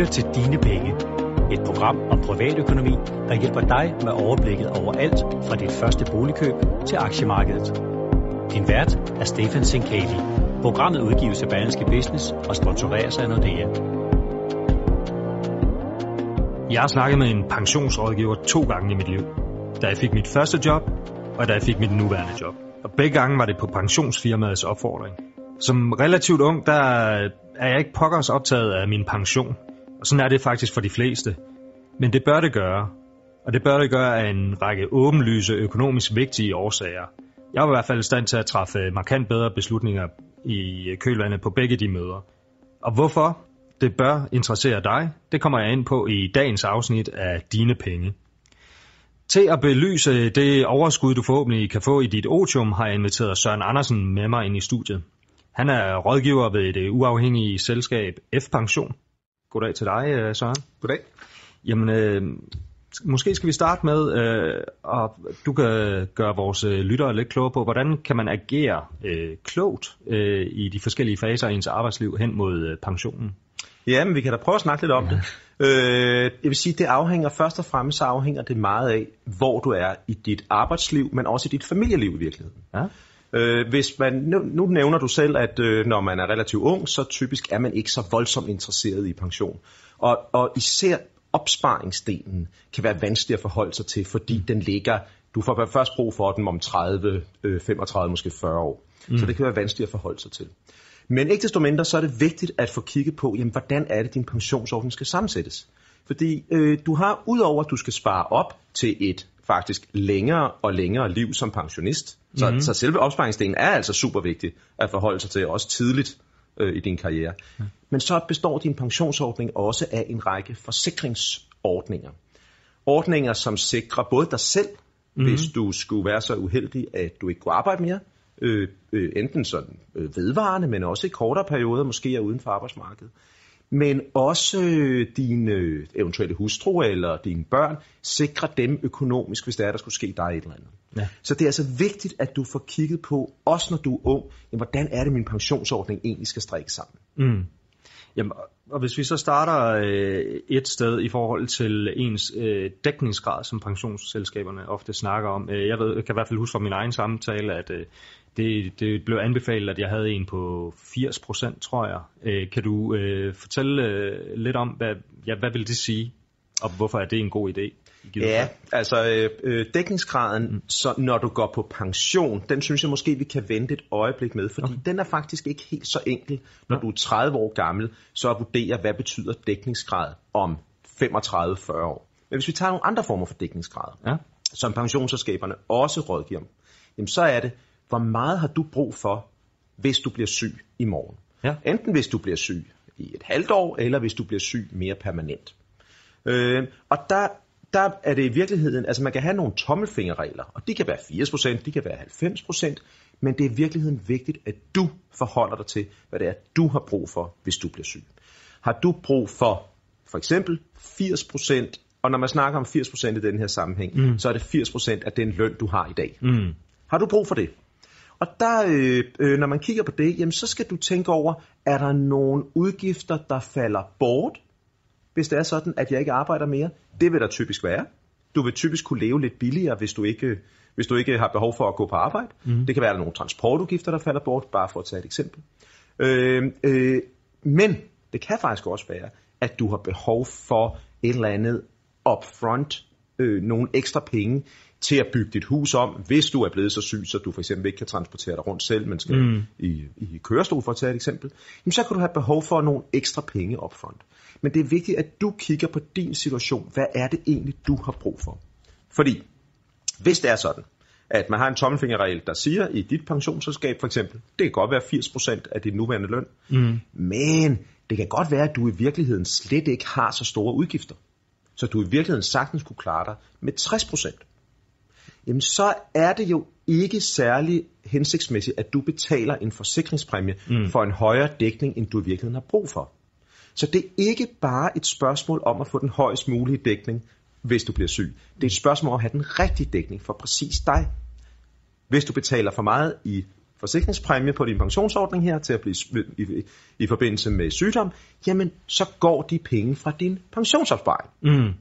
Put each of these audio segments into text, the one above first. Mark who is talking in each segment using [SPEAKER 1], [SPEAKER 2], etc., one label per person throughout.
[SPEAKER 1] lytter til Dine Penge. Et program om privatøkonomi, der hjælper dig med overblikket over alt fra dit første boligkøb til aktiemarkedet. Din vært er Stefan Sinkali. Programmet udgives af Berlingske Business og sponsoreres af Nordea.
[SPEAKER 2] Jeg har snakket med en pensionsrådgiver to gange i mit liv. Da jeg fik mit første job, og da jeg fik mit nuværende job. Og begge gange var det på pensionsfirmaets opfordring. Som relativt ung, der er jeg ikke pokkers optaget af min pension. Og sådan er det faktisk for de fleste. Men det bør det gøre. Og det bør det gøre af en række åbenlyse økonomisk vigtige årsager. Jeg var i hvert fald i stand til at træffe markant bedre beslutninger i øh, kølvandet på begge de møder. Og hvorfor det bør interessere dig, det kommer jeg ind på i dagens afsnit af Dine Penge. Til at belyse det overskud, du forhåbentlig kan få i dit otium, har jeg inviteret Søren Andersen med mig ind i studiet. Han er rådgiver ved det uafhængige selskab F-Pension. Goddag til dig, øh, Søren.
[SPEAKER 3] Goddag.
[SPEAKER 2] Jamen, øh, måske skal vi starte med, øh, og du kan gøre vores øh, lyttere lidt klogere på, hvordan kan man agere øh, klogt øh, i de forskellige faser af ens arbejdsliv hen mod øh, pensionen?
[SPEAKER 3] Ja, men vi kan da prøve at snakke lidt om ja. det. Øh, jeg vil sige, det afhænger først og fremmest så afhænger det meget af, hvor du er i dit arbejdsliv, men også i dit familieliv i virkeligheden. Ja. Øh, hvis man, nu, nu nævner du selv, at øh, når man er relativt ung, så typisk er man ikke så voldsomt interesseret i pension. Og, og især opsparingsdelen kan være vanskelig at forholde sig til, fordi mm. den ligger, du får først brug for den om 30, øh, 35, måske 40 år. Mm. Så det kan være vanskeligt at forholde sig til. Men ikke desto mindre, så er det vigtigt at få kigget på, jamen, hvordan er det, din pensionsordning skal sammensættes. Fordi øh, du har, udover at du skal spare op til et faktisk længere og længere liv som pensionist, så, mm. så selve opsparingsdelen er altså super vigtig at forholde sig til, også tidligt øh, i din karriere. Mm. Men så består din pensionsordning også af en række forsikringsordninger. Ordninger, som sikrer både dig selv, mm. hvis du skulle være så uheldig, at du ikke kunne arbejde mere, øh, øh, enten sådan øh, vedvarende, men også i kortere perioder, måske er uden for arbejdsmarkedet. Men også øh, dine øh, eventuelle hustru eller dine børn, sikre dem økonomisk, hvis der er, der skulle ske dig et eller andet. Ja. Så det er altså vigtigt, at du får kigget på, også når du er ung, jamen, hvordan er det, min pensionsordning egentlig skal strikke sammen.
[SPEAKER 2] Mm. Jamen, og hvis vi så starter øh, et sted i forhold til ens øh, dækningsgrad, som pensionsselskaberne ofte snakker om. Øh, jeg, ved, jeg kan i hvert fald huske fra min egen samtale, at øh, det, det blev anbefalet, at jeg havde en på 80 procent, tror jeg. Øh, kan du øh, fortælle øh, lidt om, hvad, ja, hvad vil det sige, og hvorfor er det en god idé?
[SPEAKER 3] Ja, altså øh, øh, dækningsgraden, mm. så når du går på pension, den synes jeg måske, vi kan vente et øjeblik med, fordi okay. den er faktisk ikke helt så enkel, når ja. du er 30 år gammel, så at vurdere, hvad betyder dækningsgrad om 35-40 år. Men hvis vi tager nogle andre former for dækningsgrad, ja. som pensionsselskaberne også rådgiver om, jamen så er det, hvor meget har du brug for, hvis du bliver syg i morgen? Ja. Enten hvis du bliver syg i et halvt år, eller hvis du bliver syg mere permanent. Øh, og der, der er det i virkeligheden, altså man kan have nogle tommelfingerregler, og de kan være 80%, de kan være 90%, men det er i virkeligheden vigtigt, at du forholder dig til, hvad det er, du har brug for, hvis du bliver syg. Har du brug for for eksempel 80%, og når man snakker om 80% i den her sammenhæng, mm. så er det 80% af den løn, du har i dag. Mm. Har du brug for det? Og der, øh, øh, når man kigger på det, jamen, så skal du tænke over, er der nogle udgifter, der falder bort, hvis det er sådan, at jeg ikke arbejder mere? Det vil der typisk være. Du vil typisk kunne leve lidt billigere, hvis du ikke, hvis du ikke har behov for at gå på arbejde. Mm. Det kan være, at der er nogle transportudgifter, der falder bort, bare for at tage et eksempel. Øh, øh, men det kan faktisk også være, at du har behov for et eller andet upfront, øh, nogle ekstra penge til at bygge dit hus om, hvis du er blevet så syg, så du for eksempel ikke kan transportere dig rundt selv, men skal mm. i, i kørestol for at tage et eksempel, jamen så kan du have behov for nogle ekstra penge upfront. Men det er vigtigt, at du kigger på din situation. Hvad er det egentlig, du har brug for? Fordi hvis det er sådan, at man har en tommelfingerregel, der siger i dit pensionsselskab for eksempel, det kan godt være 80% af din nuværende løn, mm. men det kan godt være, at du i virkeligheden slet ikke har så store udgifter. Så du i virkeligheden sagtens kunne klare dig med 60%. Jamen så er det jo ikke særlig hensigtsmæssigt, at du betaler en forsikringspræmie mm. for en højere dækning, end du i virkeligheden har brug for. Så det er ikke bare et spørgsmål om at få den højst mulige dækning, hvis du bliver syg. Det er et spørgsmål om at have den rigtige dækning for præcis dig. Hvis du betaler for meget i forsikringspræmie på din pensionsordning her til at blive i, i, i forbindelse med sygdom, jamen så går de penge fra din pensionsopsparing. Mm.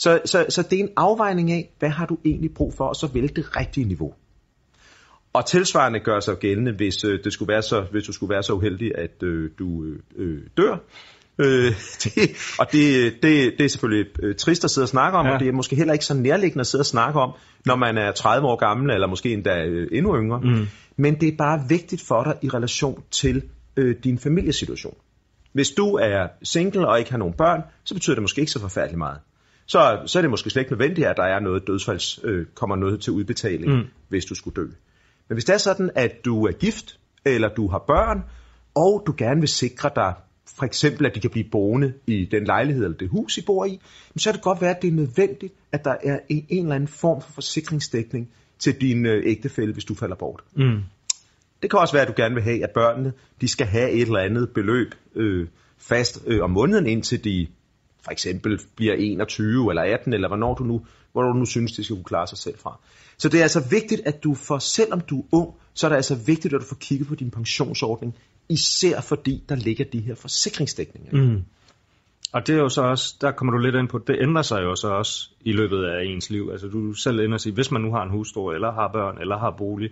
[SPEAKER 3] Så, så, så det er en afvejning af, hvad har du egentlig brug for, og så vælge det rigtige niveau. Og tilsvarende gør sig gældende, hvis, øh, det skulle være så, hvis du skulle være så uheldig, at øh, du øh, dør, Øh, det, og det, det, det er selvfølgelig øh, trist at sidde og snakke om, ja. og det er måske heller ikke så nærliggende at sidde og snakke om, når man er 30 år gammel, eller måske endda øh, endnu yngre. Mm. Men det er bare vigtigt for dig i relation til øh, din familiesituation. Hvis du er single og ikke har nogen børn, så betyder det måske ikke så forfærdeligt meget. Så, så er det måske slet ikke nødvendigt, at der er noget dødsfalds, øh, kommer noget til udbetaling, mm. hvis du skulle dø. Men hvis det er sådan, at du er gift, eller du har børn, og du gerne vil sikre dig for eksempel at de kan blive boende i den lejlighed eller det hus, I bor i, så er det godt være, at det er nødvendigt, at der er en, en eller anden form for forsikringsdækning til din øh, ægtefælle, hvis du falder bort. Mm. Det kan også være, at du gerne vil have, at børnene de skal have et eller andet beløb øh, fast øh, om måneden, indtil de for eksempel bliver 21 eller 18, eller hvornår du nu, hvor du nu synes, de skal kunne klare sig selv fra. Så det er altså vigtigt, at du for, selvom du er ung, så er det altså vigtigt, at du får kigget på din pensionsordning især fordi der ligger de her forsikringsdækninger. Mm.
[SPEAKER 2] Og det er jo så også, der kommer du lidt ind på, det ændrer sig jo så også i løbet af ens liv. Altså du selv ender sig, hvis man nu har en hustru, eller har børn, eller har bolig,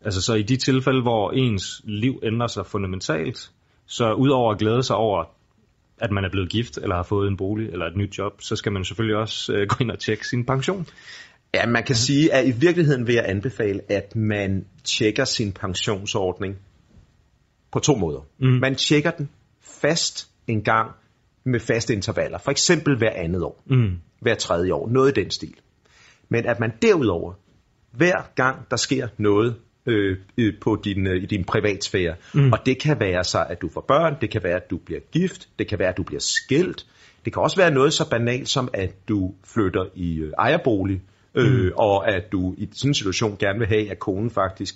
[SPEAKER 2] altså så i de tilfælde, hvor ens liv ændrer sig fundamentalt, så udover at glæde sig over, at man er blevet gift, eller har fået en bolig, eller et nyt job, så skal man selvfølgelig også øh, gå ind og tjekke sin pension.
[SPEAKER 3] Ja, man kan sige, at i virkeligheden vil jeg anbefale, at man tjekker sin pensionsordning på to måder. Mm. Man tjekker den fast en gang med faste intervaller. For eksempel hver andet år. Mm. Hver tredje år. Noget i den stil. Men at man derudover, hver gang der sker noget øh, på din, øh, i din privatsfære, mm. og det kan være så, at du får børn, det kan være, at du bliver gift, det kan være, at du bliver skilt, det kan også være noget så banalt som, at du flytter i øh, ejerbolig, øh, mm. og at du i sådan en situation gerne vil have, at konen faktisk,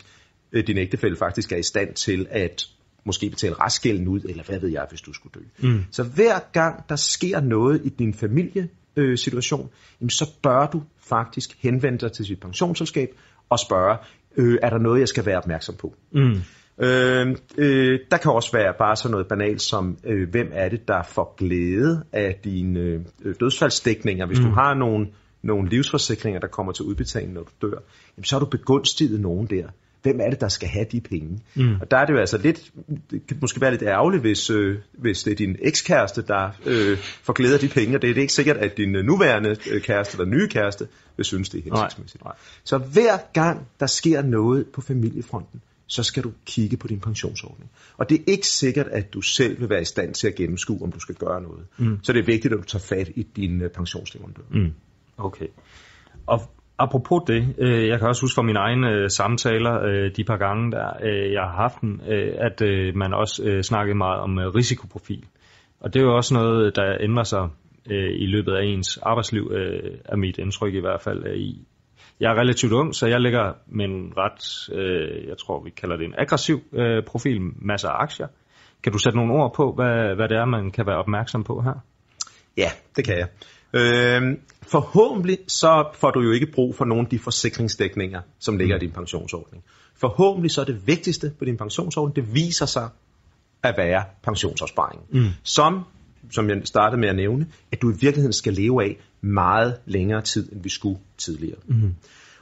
[SPEAKER 3] øh, din ægtefælle faktisk er i stand til at måske betale restgælden ud, eller hvad ved jeg, hvis du skulle dø. Mm. Så hver gang der sker noget i din familiesituation, øh, så bør du faktisk henvende dig til sit pensionsselskab og spørge, øh, er der noget, jeg skal være opmærksom på? Mm. Øh, øh, der kan også være bare sådan noget banalt som, øh, hvem er det, der får glæde af dine øh, dødsfaldsdækninger. Hvis mm. du har nogle, nogle livsforsikringer, der kommer til udbetaling, når du dør, jamen, så har du begunstiget nogen der hvem er det, der skal have de penge? Mm. Og der er det jo altså lidt, det kan måske være lidt ærgerligt, hvis, øh, hvis det er din ekskæreste, der øh, får glæde af de penge, og det er det ikke sikkert, at din øh, nuværende øh, kæreste eller nye kæreste vil synes, det er hensigtsmæssigt. Nej, nej. Så hver gang der sker noget på familiefronten, så skal du kigge på din pensionsordning. Og det er ikke sikkert, at du selv vil være i stand til at gennemskue, om du skal gøre noget. Mm. Så det er vigtigt, at du tager fat i din uh, pensionsleverandør. Mm.
[SPEAKER 2] Okay. Og Apropos det, øh, jeg kan også huske fra mine egne øh, samtaler, øh, de par gange, der øh, jeg har haft dem, øh, at øh, man også øh, snakkede meget om øh, risikoprofil. Og det er jo også noget, der ændrer sig øh, i løbet af ens arbejdsliv, øh, er mit indtryk i hvert fald. Øh, i. Jeg er relativt ung, så jeg ligger med en ret, øh, jeg tror vi kalder det en aggressiv øh, profil, masser af aktier. Kan du sætte nogle ord på, hvad, hvad det er, man kan være opmærksom på her?
[SPEAKER 3] Ja, det kan jeg. Øh, forhåbentlig så får du jo ikke brug for nogle af de forsikringsdækninger, som ligger i din pensionsordning. Forhåbentlig så er det vigtigste på din pensionsordning, det viser sig at være pensionsopsparing. Mm. Som, som jeg startede med at nævne, at du i virkeligheden skal leve af meget længere tid, end vi skulle tidligere. Mm.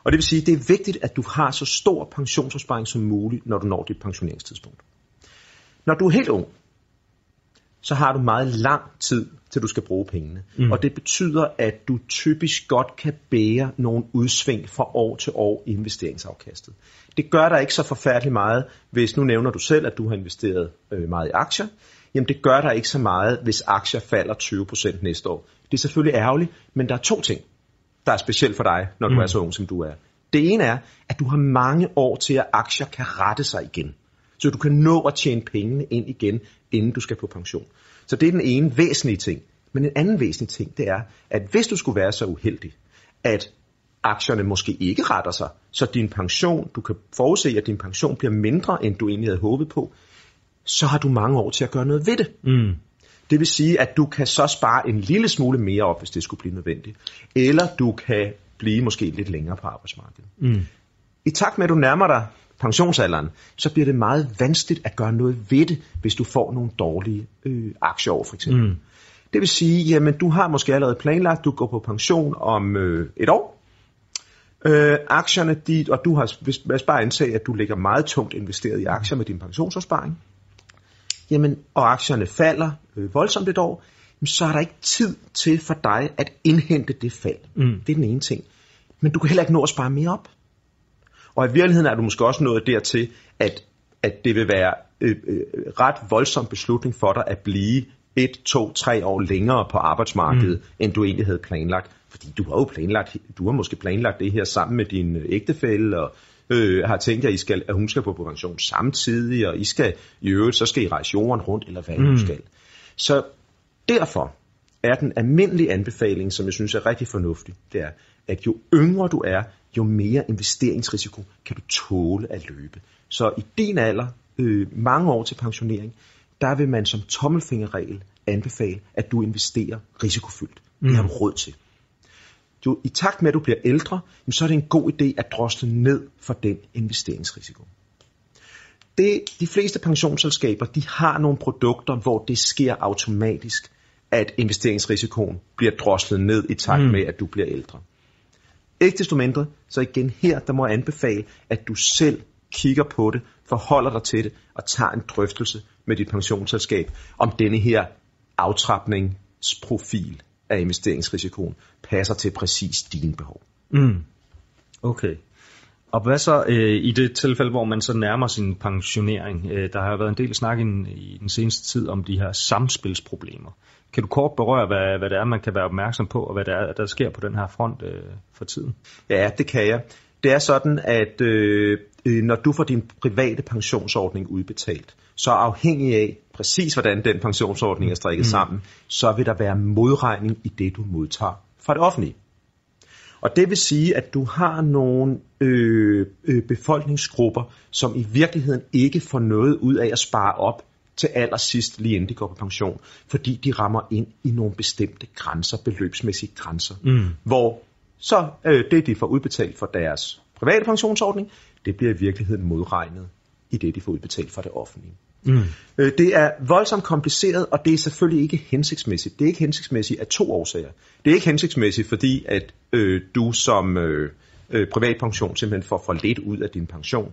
[SPEAKER 3] Og det vil sige, at det er vigtigt, at du har så stor pensionsopsparing som muligt, når du når dit pensioneringstidspunkt. Når du er helt ung, så har du meget lang tid, til du skal bruge pengene. Mm. Og det betyder, at du typisk godt kan bære nogle udsving fra år til år i investeringsafkastet. Det gør der ikke så forfærdeligt meget, hvis nu nævner du selv, at du har investeret øh, meget i aktier. Jamen det gør der ikke så meget, hvis aktier falder 20% næste år. Det er selvfølgelig ærgerligt, men der er to ting, der er specielt for dig, når du mm. er så ung, som du er. Det ene er, at du har mange år til, at aktier kan rette sig igen. Så du kan nå at tjene pengene ind igen, inden du skal på pension. Så det er den ene væsentlige ting. Men en anden væsentlig ting, det er, at hvis du skulle være så uheldig, at aktierne måske ikke retter sig, så din pension, du kan forudse, at din pension bliver mindre, end du egentlig havde håbet på, så har du mange år til at gøre noget ved det.
[SPEAKER 2] Mm.
[SPEAKER 3] Det vil sige, at du kan så spare en lille smule mere op, hvis det skulle blive nødvendigt. Eller du kan blive måske lidt længere på arbejdsmarkedet.
[SPEAKER 2] Mm.
[SPEAKER 3] I takt med, at du nærmer dig pensionsalderen, så bliver det meget vanskeligt at gøre noget ved det, hvis du får nogle dårlige øh, aktieår, for eksempel.
[SPEAKER 2] Mm.
[SPEAKER 3] Det vil sige, jamen du har måske allerede planlagt, du går på pension om øh, et år. Øh, aktierne, de, og du har, hvis, hvis bare antage, at du ligger meget tungt investeret i aktier med din pensionsopsparing, jamen, og aktierne falder øh, voldsomt et år, jamen, så er der ikke tid til for dig at indhente det fald.
[SPEAKER 2] Mm.
[SPEAKER 3] Det er den ene ting. Men du kan heller ikke nå at spare mere op. Og i virkeligheden er du måske også nået dertil, at, at det vil være øh, øh, ret voldsom beslutning for dig at blive et, to, tre år længere på arbejdsmarkedet, mm. end du egentlig havde planlagt. Fordi du har jo planlagt, du har måske planlagt det her sammen med din øh, ægtefælle, og øh, har tænkt, at, I skal, at hun skal på pension samtidig, og I skal i øvrigt, så skal I rejse jorden rundt, eller hvad mm. I skal. Så derfor er den almindelige anbefaling, som jeg synes er rigtig fornuftig, det er, at jo yngre du er, jo mere investeringsrisiko kan du tåle at løbe. Så i din alder, øh, mange år til pensionering, der vil man som tommelfingerregel anbefale, at du investerer risikofyldt. Mm. Det har du råd til. Du, I takt med, at du bliver ældre, så er det en god idé at drosle ned for den investeringsrisiko. Det, de fleste pensionsselskaber de har nogle produkter, hvor det sker automatisk, at investeringsrisikoen bliver droslet ned i takt med, at du bliver ældre. Ikke desto mindre, så igen her, der må jeg anbefale, at du selv kigger på det, forholder dig til det og tager en drøftelse med dit pensionsselskab om denne her aftrapningsprofil af investeringsrisikoen passer til præcis dine behov.
[SPEAKER 2] Mm. Okay. Og hvad så øh, i det tilfælde, hvor man så nærmer sin pensionering? Øh, der har været en del snak i, i den seneste tid om de her samspilsproblemer. Kan du kort berøre, hvad, hvad det er, man kan være opmærksom på, og hvad det er, der sker på den her front øh, for tiden?
[SPEAKER 3] Ja, det kan jeg. Det er sådan, at øh, når du får din private pensionsordning udbetalt, så afhængig af præcis, hvordan den pensionsordning er strikket mm. sammen, så vil der være modregning i det, du modtager fra det offentlige. Og det vil sige, at du har nogle øh, øh, befolkningsgrupper, som i virkeligheden ikke får noget ud af at spare op til allersidst, lige inden de går på pension, fordi de rammer ind i nogle bestemte grænser, beløbsmæssige grænser,
[SPEAKER 2] Mm.
[SPEAKER 3] hvor så øh, det, de får udbetalt for deres private pensionsordning, det bliver i virkeligheden modregnet i det, de får udbetalt fra det offentlige.
[SPEAKER 2] Mm.
[SPEAKER 3] Øh, Det er voldsomt kompliceret, og det er selvfølgelig ikke hensigtsmæssigt. Det er ikke hensigtsmæssigt af to årsager. Det er ikke hensigtsmæssigt, fordi at øh, du som øh, øh, privatpension simpelthen får for lidt ud af din pension.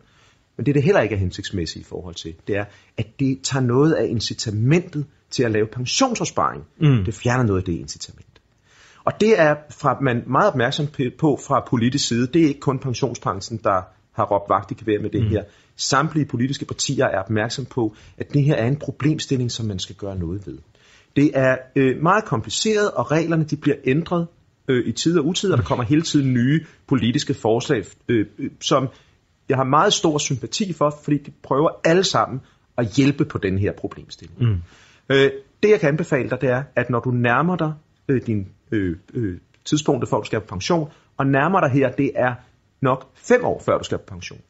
[SPEAKER 3] Men det, det heller ikke er hensigtsmæssigt i forhold til, det er, at det tager noget af incitamentet til at lave pensionsopsparing.
[SPEAKER 2] Mm.
[SPEAKER 3] Det fjerner noget af det incitament. Og det er fra, man meget opmærksom på fra politisk side. Det er ikke kun pensionsbranchen, der har råbt vagt i gevær med det mm. her. Samtlige politiske partier er opmærksom på, at det her er en problemstilling, som man skal gøre noget ved. Det er øh, meget kompliceret, og reglerne de bliver ændret øh, i tid og utid, og der kommer hele tiden nye politiske forslag, øh, øh, som jeg har meget stor sympati for, fordi de prøver alle sammen at hjælpe på den her problemstilling.
[SPEAKER 2] Mm.
[SPEAKER 3] Øh, det jeg kan anbefale dig, det er, at når du nærmer dig øh, din øh, øh, tidspunkt, for du skal på pension, og nærmer dig her, det er nok fem år før du skal på pension,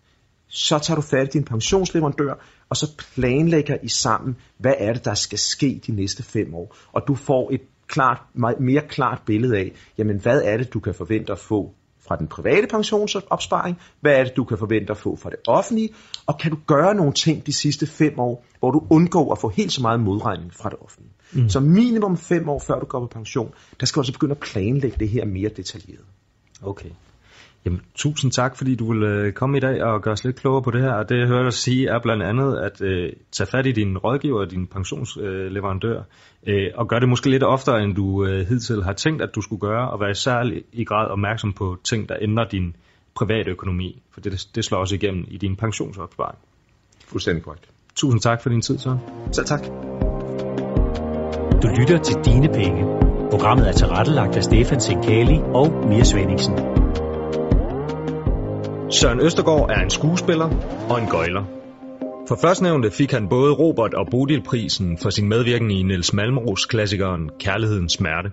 [SPEAKER 3] så tager du fat i din pensionsleverandør, og så planlægger I sammen, hvad er det, der skal ske de næste fem år. Og du får et klart, mere klart billede af, jamen hvad er det, du kan forvente at få fra den private pensionsopsparing, hvad er det, du kan forvente at få fra det offentlige, og kan du gøre nogle ting de sidste fem år, hvor du undgår at få helt så meget modregning fra det offentlige. Mm. Så minimum fem år før du går på pension, der skal du altså begynde at planlægge det her mere detaljeret.
[SPEAKER 2] Okay. Jamen, tusind tak, fordi du vil øh, komme i dag og gøre os lidt klogere på det her. Og det, jeg hører dig sige, er blandt andet at øh, tage fat i din rådgiver, din pensionsleverandør, øh, og gøre det måske lidt oftere, end du øh, hidtil har tænkt, at du skulle gøre, og være særlig i grad opmærksom på ting, der ændrer din private økonomi, for det, det slår også igennem i din pensionsopsparing.
[SPEAKER 3] Fuldstændig korrekt.
[SPEAKER 2] Tusind tak for din tid, så.
[SPEAKER 3] Så tak.
[SPEAKER 1] Du lytter til Dine Penge. Programmet er tilrettelagt af Stefan Sinkali og Mia Svendingsen.
[SPEAKER 2] Søren Østergaard er en skuespiller og en gøjler. For førstnævnte fik han både Robert og Bodilprisen for sin medvirken i Niels Malmros klassikeren Kærlighedens Smerte.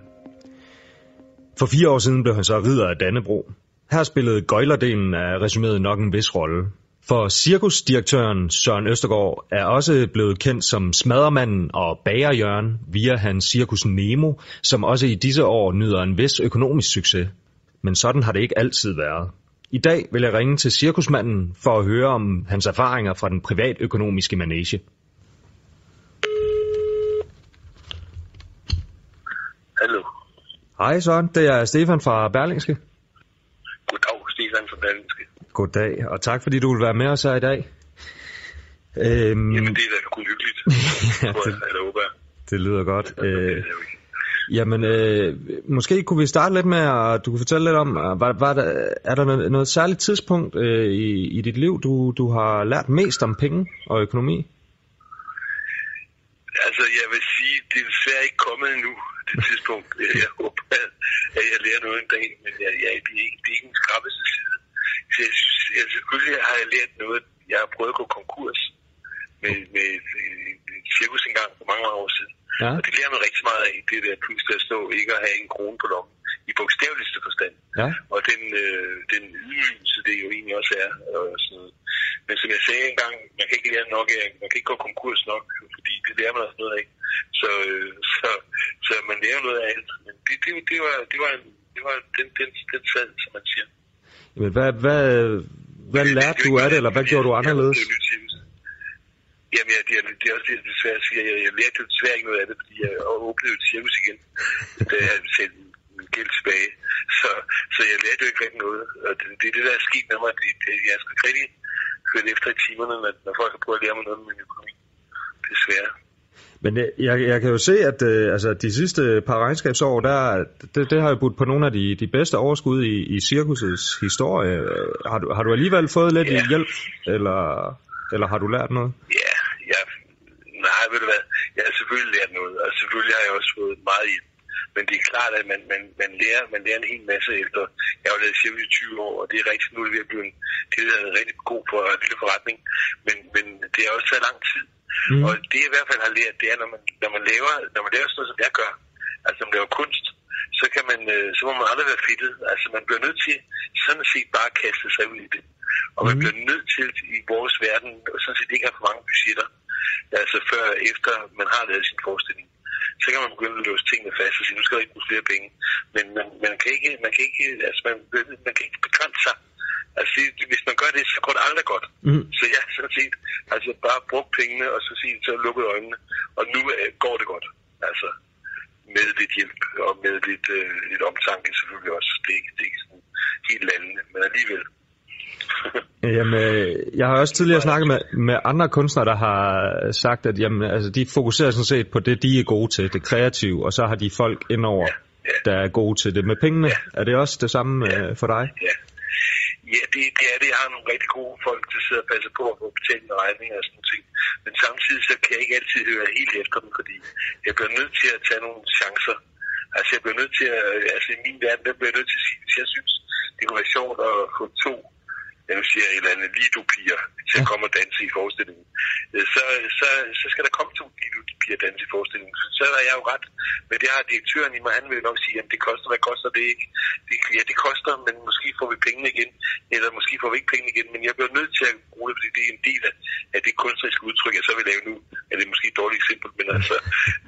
[SPEAKER 2] For fire år siden blev han så ridder af Dannebro. Her spillede gøjlerdelen af resuméet nok en vis rolle. For cirkusdirektøren Søren Østergaard er også blevet kendt som smadermanden og bagerjørn via hans cirkus Nemo, som også i disse år nyder en vis økonomisk succes. Men sådan har det ikke altid været. I dag vil jeg ringe til cirkusmanden for at høre om hans erfaringer fra den privatøkonomiske manege.
[SPEAKER 4] Hallo.
[SPEAKER 2] Hej Søren, det er Stefan fra Berlingske.
[SPEAKER 4] Goddag, Stefan fra Berlingske.
[SPEAKER 2] Goddag, og tak fordi du vil være med os her i dag.
[SPEAKER 4] Øhm, Jamen, det er da kun hyggeligt.
[SPEAKER 2] ja,
[SPEAKER 4] det,
[SPEAKER 2] det,
[SPEAKER 4] eller håber jeg.
[SPEAKER 2] det lyder godt.
[SPEAKER 4] Det er
[SPEAKER 2] Øh,
[SPEAKER 4] det jo ikke.
[SPEAKER 2] Jamen, øh, måske kunne vi starte lidt med, at du kan fortælle lidt om, øh, var, var der, er der noget, noget særligt tidspunkt øh, i, i dit liv, du, du har lært mest om penge og økonomi?
[SPEAKER 4] Altså, jeg vil sige, det er desværre ikke kommet endnu, det tidspunkt. Jeg håber, at jeg lærer noget en dag, men jeg, jeg, det, er ikke, det er ikke en skrappeste side. Så jeg, synes, jeg, selvfølgelig har jeg lært noget. Jeg har prøvet at gå konkurs med, med et cirkus engang for mange år siden.
[SPEAKER 2] Ja.
[SPEAKER 4] Og det lærer man rigtig meget af, det der pludselig at stå ikke at have en krone på lommen, i bogstaveligste forstand.
[SPEAKER 2] Ja.
[SPEAKER 4] Og den, øh, den ydmygelse, det jo egentlig også er. Og sådan. Men som jeg sagde engang, man kan ikke lære nok af, man kan ikke gå konkurs nok, fordi det lærer man også noget af. Så, øh, så, så man lærer noget af alt. Men det, det, det var, det var, en, det var den, den, den sad, som man siger.
[SPEAKER 2] Jamen, hvad, hvad, hvad lærte du af det, eller hvad gjorde du anderledes?
[SPEAKER 4] Jeg, jeg, jeg, Jamen, ja, det, er, det er også det, jeg desværre siger. Jeg, jeg lærte jo desværre ikke noget af det, fordi jeg åbnede et cirkus igen, da jeg selv min gæld tilbage. Så, så jeg lærte jo ikke rigtig noget. Og det, det er det, der er sket med mig. Det, det, jeg skal rigtig hørt efter i timerne, når, når folk har prøvet at lære mig noget om min økonomi. Desværre.
[SPEAKER 2] Men jeg, jeg, jeg kan jo se, at øh, altså, de sidste par regnskabsår, der, det, det har jo budt på nogle af de, de bedste overskud i, i cirkusets historie. Har du, har du alligevel fået lidt
[SPEAKER 4] Ja.
[SPEAKER 2] hjælp, eller, eller har du lært noget?
[SPEAKER 4] Ja, jeg, nej, ved du hvad, jeg har selvfølgelig lært noget, og selvfølgelig har jeg meget hjælp. Men det er klart, at man, man, man, lærer, man lærer en hel masse efter. Jeg har lavet cirka i 20 år, og det er rigtig nu er det ved at blive en, det er en rigtig god for, lille forretning. Men, men det har også taget lang tid.
[SPEAKER 2] Mm.
[SPEAKER 4] Mm. Og det jeg i hvert fald har lært, det er, når man, når man, laver, når man laver sådan noget, som jeg gør, altså når man laver kunst, så, kan man, øh, så må man aldrig være fedtet. Altså man bliver nødt til sådan set bare at kaste sig ud i det. Og man
[SPEAKER 2] Mhm.
[SPEAKER 4] bliver nødt til i vores verden, og sådan set ikke have for mange budgetter, altså før efter man har lavet sin forestilling. Så kan man begynde at låse tingene fast og sige, nu skal der ikke bruge flere penge. Men man, man, kan ikke, man kan ikke, altså man, man kan ikke begrænse sig. Altså, hvis man gør det, så går det aldrig godt.
[SPEAKER 2] Mm.
[SPEAKER 4] Så ja, sådan set, altså bare brug pengene, og så sige, så lukket øjnene, og nu øh, går det godt. Altså, med lidt hjælp, og med lidt, øh, lidt omtanke selvfølgelig også. Det er ikke, det er ikke sådan helt alligevel.
[SPEAKER 2] Jamen, øh, jeg har også tidligere snakket med, med andre kunstnere, der har sagt, at jamen, altså, de fokuserer sådan set på det, de er gode til, det kreative, og så har de folk indover,
[SPEAKER 4] Ja, ja.
[SPEAKER 2] der er gode til det. Med pengene,
[SPEAKER 4] Ja.
[SPEAKER 2] er det også det samme ja. for dig?
[SPEAKER 4] Ja, ja det, det er det. Jeg har nogle rigtig gode folk, der sidder og passer på at få betalt med regninger og sådan ting. Men samtidig så kan jeg ikke altid høre helt efter dem, fordi jeg bliver nødt til at tage nogle chancer. Altså jeg bliver nødt til at, altså i min verden, der bliver jeg nødt til at sige, hvis jeg synes, det kunne være sjovt at få to, siger et eller andet, lido-piger til at komme og danse i forestillingen, øh, så, så, så skal der komme to lido-piger danse i forestillingen. Så, er jeg jo ret. Men det har direktøren i mig, han vil nok sige, at det koster, hvad koster det ikke? Det, ja, det koster, men måske får vi pengene igen, eller måske får vi ikke pengene igen, men jeg bliver nødt til at bruge det, fordi det er en del af, af det kunstneriske udtryk, jeg så vil lave nu. Er det måske et dårligt eksempel, men altså,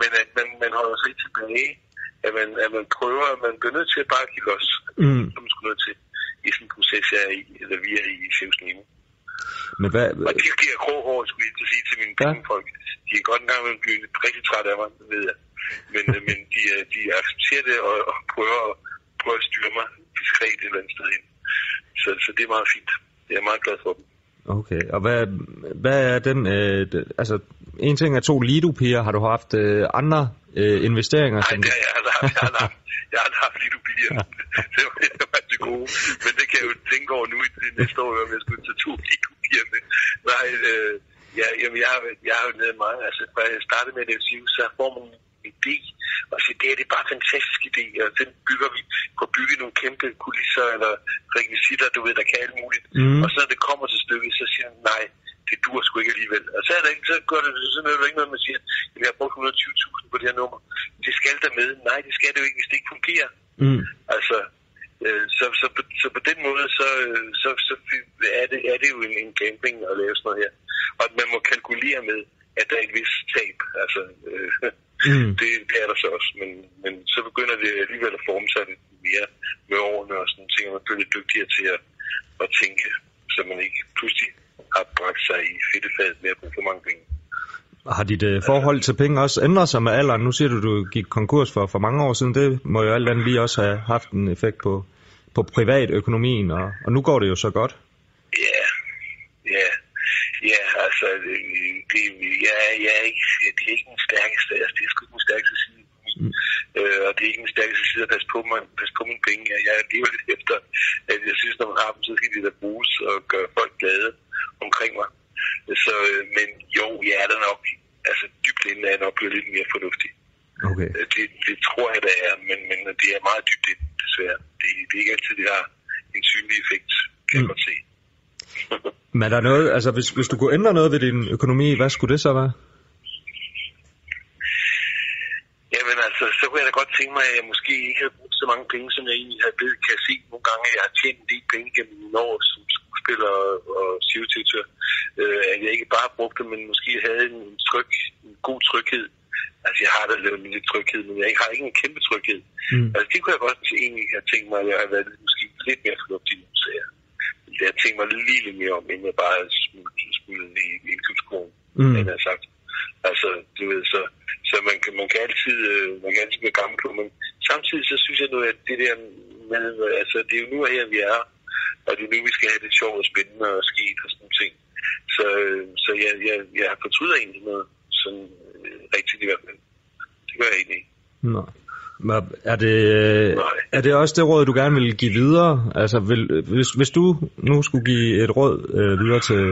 [SPEAKER 4] men at man, man holder sig tilbage, at man, at man prøver, at man bliver nødt til at bare give los,
[SPEAKER 2] Mm.
[SPEAKER 4] som man skulle nødt til i sådan en proces, jeg er i, eller vi er i i Sjævs Nemo.
[SPEAKER 2] Men hvad,
[SPEAKER 4] Og de giver grå hår, skulle jeg til at sige til mine
[SPEAKER 2] Ja.
[SPEAKER 4] De er godt en gang imellem blive rigtig trætte af mig, det ved jeg. Men, øh, men de, øh, de accepterer det og, og prøver, at, prøver at styre mig diskret et eller andet sted ind. Så, så det er meget fint. Jeg er meget glad for dem.
[SPEAKER 2] Okay, og hvad, hvad er den, øh, altså, en ting er to lido-piger, har du haft øh, andre øh, investeringer?
[SPEAKER 4] Nej, det har jeg aldrig haft. Jeg har haft, jeg har haft bier. Det var, det var det gode. Men det kan jeg jo tænke over nu i det næste år, om jeg skulle tage to bier med. Nej, øh, ja, jamen, jeg, har, jeg har jo lavet meget. Altså, da jeg startede med det, så får man en idé og sige, det her det er bare en fantastisk idé, og den bygger vi på at bygge nogle kæmpe kulisser eller rekvisitter, du ved, der kan alt muligt.
[SPEAKER 2] Mm.
[SPEAKER 4] Og så når det kommer til stykket, så siger han, nej, det dur sgu ikke alligevel. Og så er der ikke, så gør det, så er det ikke noget, man siger, at vi har brugt 120.000 på det her nummer. Det skal der med. Nej, det skal det jo ikke, hvis det ikke fungerer.
[SPEAKER 2] Mm.
[SPEAKER 4] Altså, øh, så, så, på, så på den måde, så, øh, så, så er, det, er det jo en, en gambling at lave sådan noget her. Og man må kalkulere med, at der er et vis tab. Altså, øh,
[SPEAKER 2] Mm.
[SPEAKER 4] det, det er der så også. Men, men så begynder det alligevel at forme sig lidt mere med årene, og sådan ting, og man bliver lidt dygtigere til at, at tænke, så man ikke pludselig har bragt sig i fedtefadet med at bruge for mange penge.
[SPEAKER 2] Har dit øh, forhold til penge også ændret sig med alderen? Nu siger du, du gik konkurs for, for mange år siden. Det må jo alt andet lige også have haft en effekt på, på privatøkonomien, og, og nu går det jo så godt.
[SPEAKER 4] Ja, ja, ja, altså, det, det, jeg, jeg er ikke, det er ikke den stærkeste, altså, det er sgu ikke den stærkeste side. Mm. Øh, og det er ikke den stærkeste side at passe på, man, passe på mine penge. Jeg lever lidt efter, at jeg synes, når man har dem, så skal de da bruges og gøre folk glade omkring mig. Så, øh, men jo, jeg er der nok, altså dybt inden er jeg nok blevet lidt mere fornuftig.
[SPEAKER 2] Okay.
[SPEAKER 4] Øh, Det, det tror jeg, der er, men, men det er meget dybt inden, desværre. Det, det er ikke altid, det har en synlig effekt, kan
[SPEAKER 2] Mm.
[SPEAKER 4] godt se.
[SPEAKER 2] Men er der noget, altså hvis, hvis du kunne ændre noget ved din økonomi, hvad skulle det så være?
[SPEAKER 4] Jamen altså, så kunne jeg da godt tænke mig, at jeg måske ikke havde brugt så mange penge, som jeg egentlig havde blevet. Kan jeg se nogle gange, at jeg har tjent en del penge gennem mine år som skuespiller og, og cirkusdirektør. Øh, at jeg ikke bare brugte dem, men måske havde en, tryg, en god tryghed. Altså, jeg har da lavet en lille tryghed, men jeg har ikke en kæmpe tryghed.
[SPEAKER 2] Mm.
[SPEAKER 4] Altså, det kunne jeg godt egentlig have tænkt mig, at jeg havde været måske lidt mere fornuftig nu, så jeg, jeg har tænkt mig lige lidt mere om, inden jeg bare smule, smule i indkøbskronen,
[SPEAKER 2] Mm.
[SPEAKER 4] mm. jeg har sagt. Altså, du ved, så, så man, kan, man, kan altid, øh, man kan altid blive gammel på, men samtidig så synes jeg nu, at det der med, altså, det er jo nu og her, vi er, og det er nu, vi skal have det sjovt og spændende og sket og sådan ting. Så, øh, så jeg, jeg, jeg fortryder egentlig noget, sådan øh, rigtigt i hvert fald. Det gør jeg egentlig ikke.
[SPEAKER 2] Men Er det,
[SPEAKER 4] Nej.
[SPEAKER 2] er det også det råd, du gerne vil give videre? Altså, vil, hvis, hvis du nu skulle give et råd øh, videre til,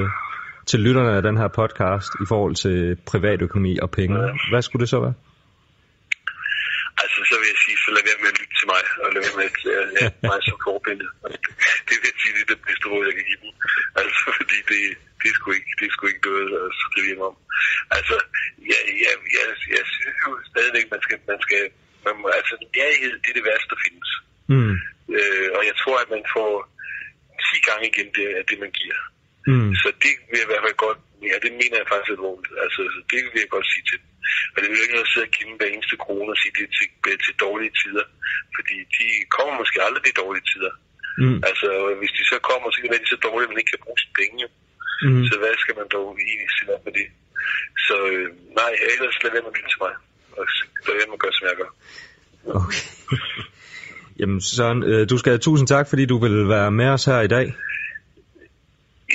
[SPEAKER 2] til lytterne af den her podcast i forhold til privatøkonomi og penge, hvad skulle det så være?
[SPEAKER 4] Altså, så vil jeg sige, så lad være med at lytte til mig, og lad være med at have have mig som forbillede. Det vil jeg sige, det er det bedste råd, jeg kan give dem. Altså, fordi det, det, er sgu ikke, det er sgu ikke noget at skrive hjem om. Altså, jeg, jeg, jeg, jeg synes jo stadigvæk, man skal, man skal, man må, altså, nærhed, det er det værste, der findes.
[SPEAKER 2] Mm.
[SPEAKER 4] Øh, og jeg tror, at man får 10 gange igen det, af det, man giver.
[SPEAKER 2] Mm.
[SPEAKER 4] Så det vil jeg i hvert fald godt, ja, det mener jeg faktisk alvorligt. Altså, så det vil jeg godt sige til dem. Og det vil jo ikke noget at sidde og give dem hver eneste krone og sige, det er til, til dårlige tider. Fordi de kommer måske aldrig til dårlige tider.
[SPEAKER 2] Mm.
[SPEAKER 4] Altså, hvis de så kommer, så kan det være de så dårlige, at man ikke kan bruge sine penge.
[SPEAKER 2] Mm.
[SPEAKER 4] Så hvad skal man dog egentlig stille op med det? Så øh, nej, ellers lad være med at lytte til mig. Og lad være med at gøre, som jeg gør.
[SPEAKER 2] Okay. Jamen Søren, øh, du skal have tusind tak, fordi du vil være med os her i dag.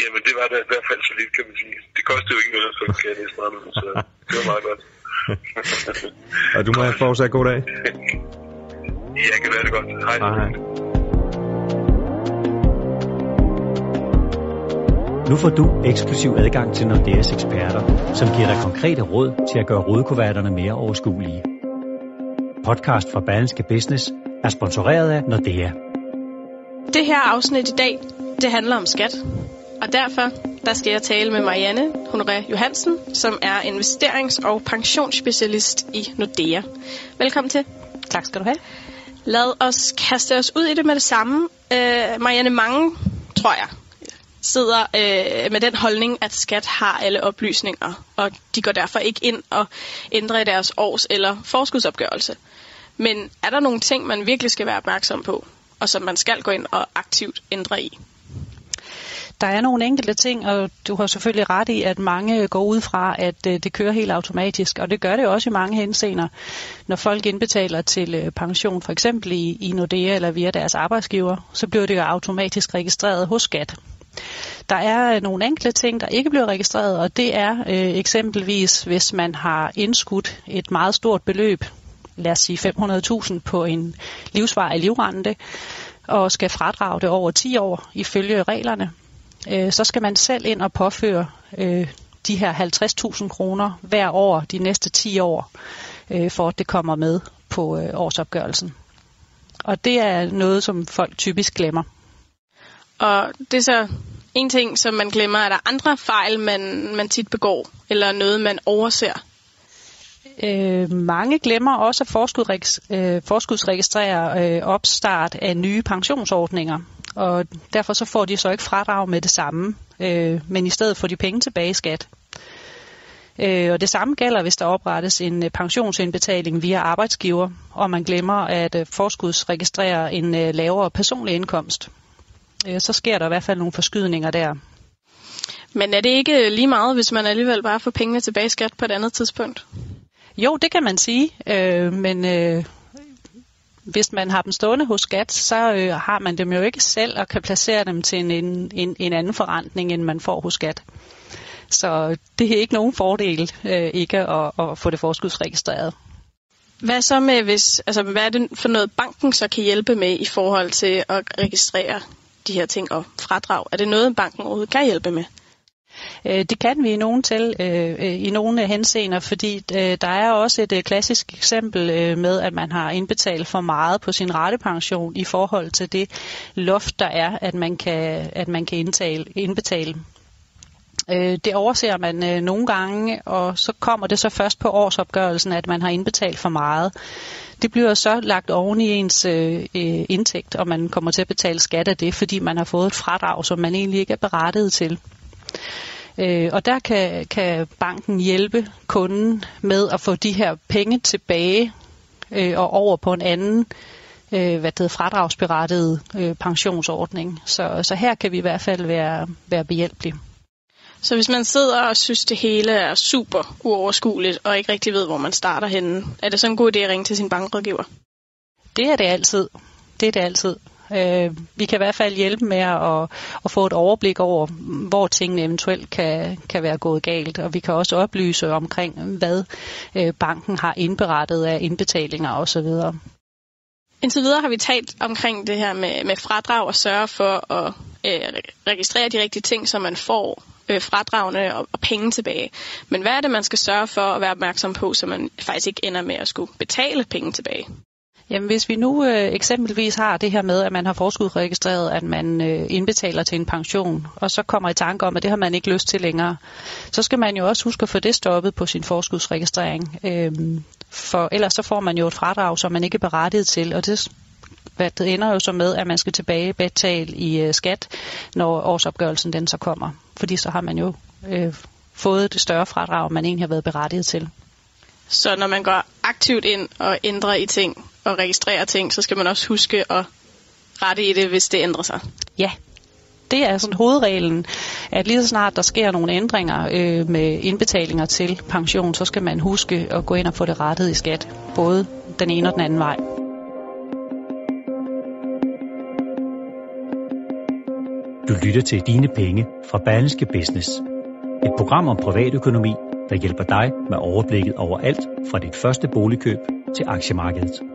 [SPEAKER 4] Jamen, det var da i hvert fald så lidt, kan man sige. Det kostede jo ikke noget, så kan jeg så det var meget godt.
[SPEAKER 2] Og du må have fortsat god dag.
[SPEAKER 4] Ja, kan være det godt. Hej.
[SPEAKER 2] Hej, hej.
[SPEAKER 1] Nu får du eksklusiv adgang til Nordeas eksperter, som giver dig konkrete råd til at gøre rodekuverterne mere overskuelige. Podcast fra Berlingske Business er sponsoreret af Nordea.
[SPEAKER 5] Det her afsnit i dag, det handler om skat. Og derfor, der skal jeg tale med Marianne Honoré Johansen, som er investerings- og pensionsspecialist i Nordea. Velkommen til.
[SPEAKER 6] Tak skal du have.
[SPEAKER 5] Lad os kaste os ud i det med det samme. Øh, Marianne, mange, tror jeg, sidder øh, med den holdning, at skat har alle oplysninger, og de går derfor ikke ind og ændrer i deres års- eller forskudsopgørelse. Men er der nogle ting, man virkelig skal være opmærksom på, og som man skal gå ind og aktivt ændre i?
[SPEAKER 6] Der er nogle enkelte ting, og du har selvfølgelig ret i, at mange går ud fra, at øh, det kører helt automatisk, og det gør det også i mange henseender. Når folk indbetaler til øh, pension, for eksempel i, i Nordea eller via deres arbejdsgiver, så bliver det jo automatisk registreret hos skat. Der er øh, nogle enkelte ting, der ikke bliver registreret, og det er øh, eksempelvis, hvis man har indskudt et meget stort beløb, lad os sige 500.000 på en livsvarig livrente, og skal fradrage det over 10 år ifølge reglerne, øh, så skal man selv ind og påføre øh, de her 50.000 kroner hver år de næste 10 år øh, for at det kommer med på øh, årsopgørelsen. Og det er noget, som folk typisk glemmer.
[SPEAKER 5] Og det er så en ting, som man glemmer. Er der andre fejl, man, man tit begår, eller noget, man overser?
[SPEAKER 6] Øh, mange glemmer også at øh, forskudsregistrere øh, opstart af nye pensionsordninger, og derfor så får de så ikke fradrag med det samme, øh, men i stedet får de penge tilbage i skat. Øh, og det samme gælder, hvis der oprettes en øh, pensionsindbetaling via arbejdsgiver, og man glemmer at øh, forskudsregistrere en øh, lavere personlig indkomst. Øh, så sker der i hvert fald nogle forskydninger der.
[SPEAKER 5] Men er det ikke lige meget, hvis man alligevel bare får pengene tilbage i skat på et andet tidspunkt?
[SPEAKER 6] Jo, det kan man sige, øh, men øh, hvis man har dem stående hos skat, så øh, har man dem jo ikke selv og kan placere dem til en, en, en anden forretning, end man får hos skat. Så det er ikke nogen fordel øh, ikke at, at få det forskudsregistreret.
[SPEAKER 5] Hvad så med, hvis, altså, hvad er det for noget, banken så kan hjælpe med i forhold til at registrere de her ting og fradrag? Er det noget, banken overhovedet kan hjælpe med?
[SPEAKER 6] Øh, det kan vi i nogle til, øh, øh, i nogle henseender, fordi der er også et klassisk eksempel med, at man har indbetalt for meget på sin rettepension i forhold til det loft, der er, at man kan, at man kan indtale, indbetale. Det overser man nogle gange, og så kommer det så først på årsopgørelsen, at man har indbetalt for meget. Det bliver så lagt oven i ens indtægt, og man kommer til at betale skat af det, fordi man har fået et fradrag, som man egentlig ikke er berettiget til. Øh, og der kan, kan banken hjælpe kunden med at få de her penge tilbage øh, og over på en anden øh, hvad det hedder, fradragsberettiget øh, pensionsordning. Så, så her kan vi i hvert fald være, være behjælpelige.
[SPEAKER 5] Så hvis man sidder og synes, det hele er super uoverskueligt, og ikke rigtig ved, hvor man starter henne, er det så en god idé at ringe til sin bankrådgiver?
[SPEAKER 6] Det er det altid. Det er det altid. Øh, vi kan i hvert fald hjælpe med at, at få et overblik over, hvor tingene eventuelt kan, kan være gået galt, og vi kan også oplyse omkring, hvad øh, banken har indberettet af indbetalinger osv.
[SPEAKER 5] Indtil videre har vi talt omkring det her med, med fradrag og sørge for at øh, registrere de rigtige ting, så man får øh, fradragene og, og penge tilbage. Men hvad er det, man skal sørge for at være opmærksom på, så man faktisk ikke ender med at skulle betale penge tilbage?
[SPEAKER 6] Jamen hvis vi nu øh, eksempelvis har det her med, at man har forskudregistreret, at man øh, indbetaler til en pension, og så kommer i tanke om, at det har man ikke lyst til længere, så skal man jo også huske at få det stoppet på sin forskudsregistrering. Øh, for ellers så får man jo et fradrag, som man ikke er berettiget til, og det hvad det ender jo så med, at man skal tilbage betale i øh, skat, når årsopgørelsen den så kommer. Fordi så har man jo øh, fået det større fradrag, man egentlig har været berettiget til.
[SPEAKER 5] Så når man går aktivt ind og ændrer i ting og registrerer ting, så skal man også huske at rette i det, hvis det ændrer sig.
[SPEAKER 6] Ja, det er sådan hovedreglen, at lige så snart der sker nogle ændringer øh, med indbetalinger til pension, så skal man huske at gå ind og få det rettet i skat, både den ene og den anden vej.
[SPEAKER 1] Du lytter til Dine Penge fra Berlingske Business. Et program om privatøkonomi, der hjælper dig med overblikket over alt fra dit første boligkøb til aktiemarkedet.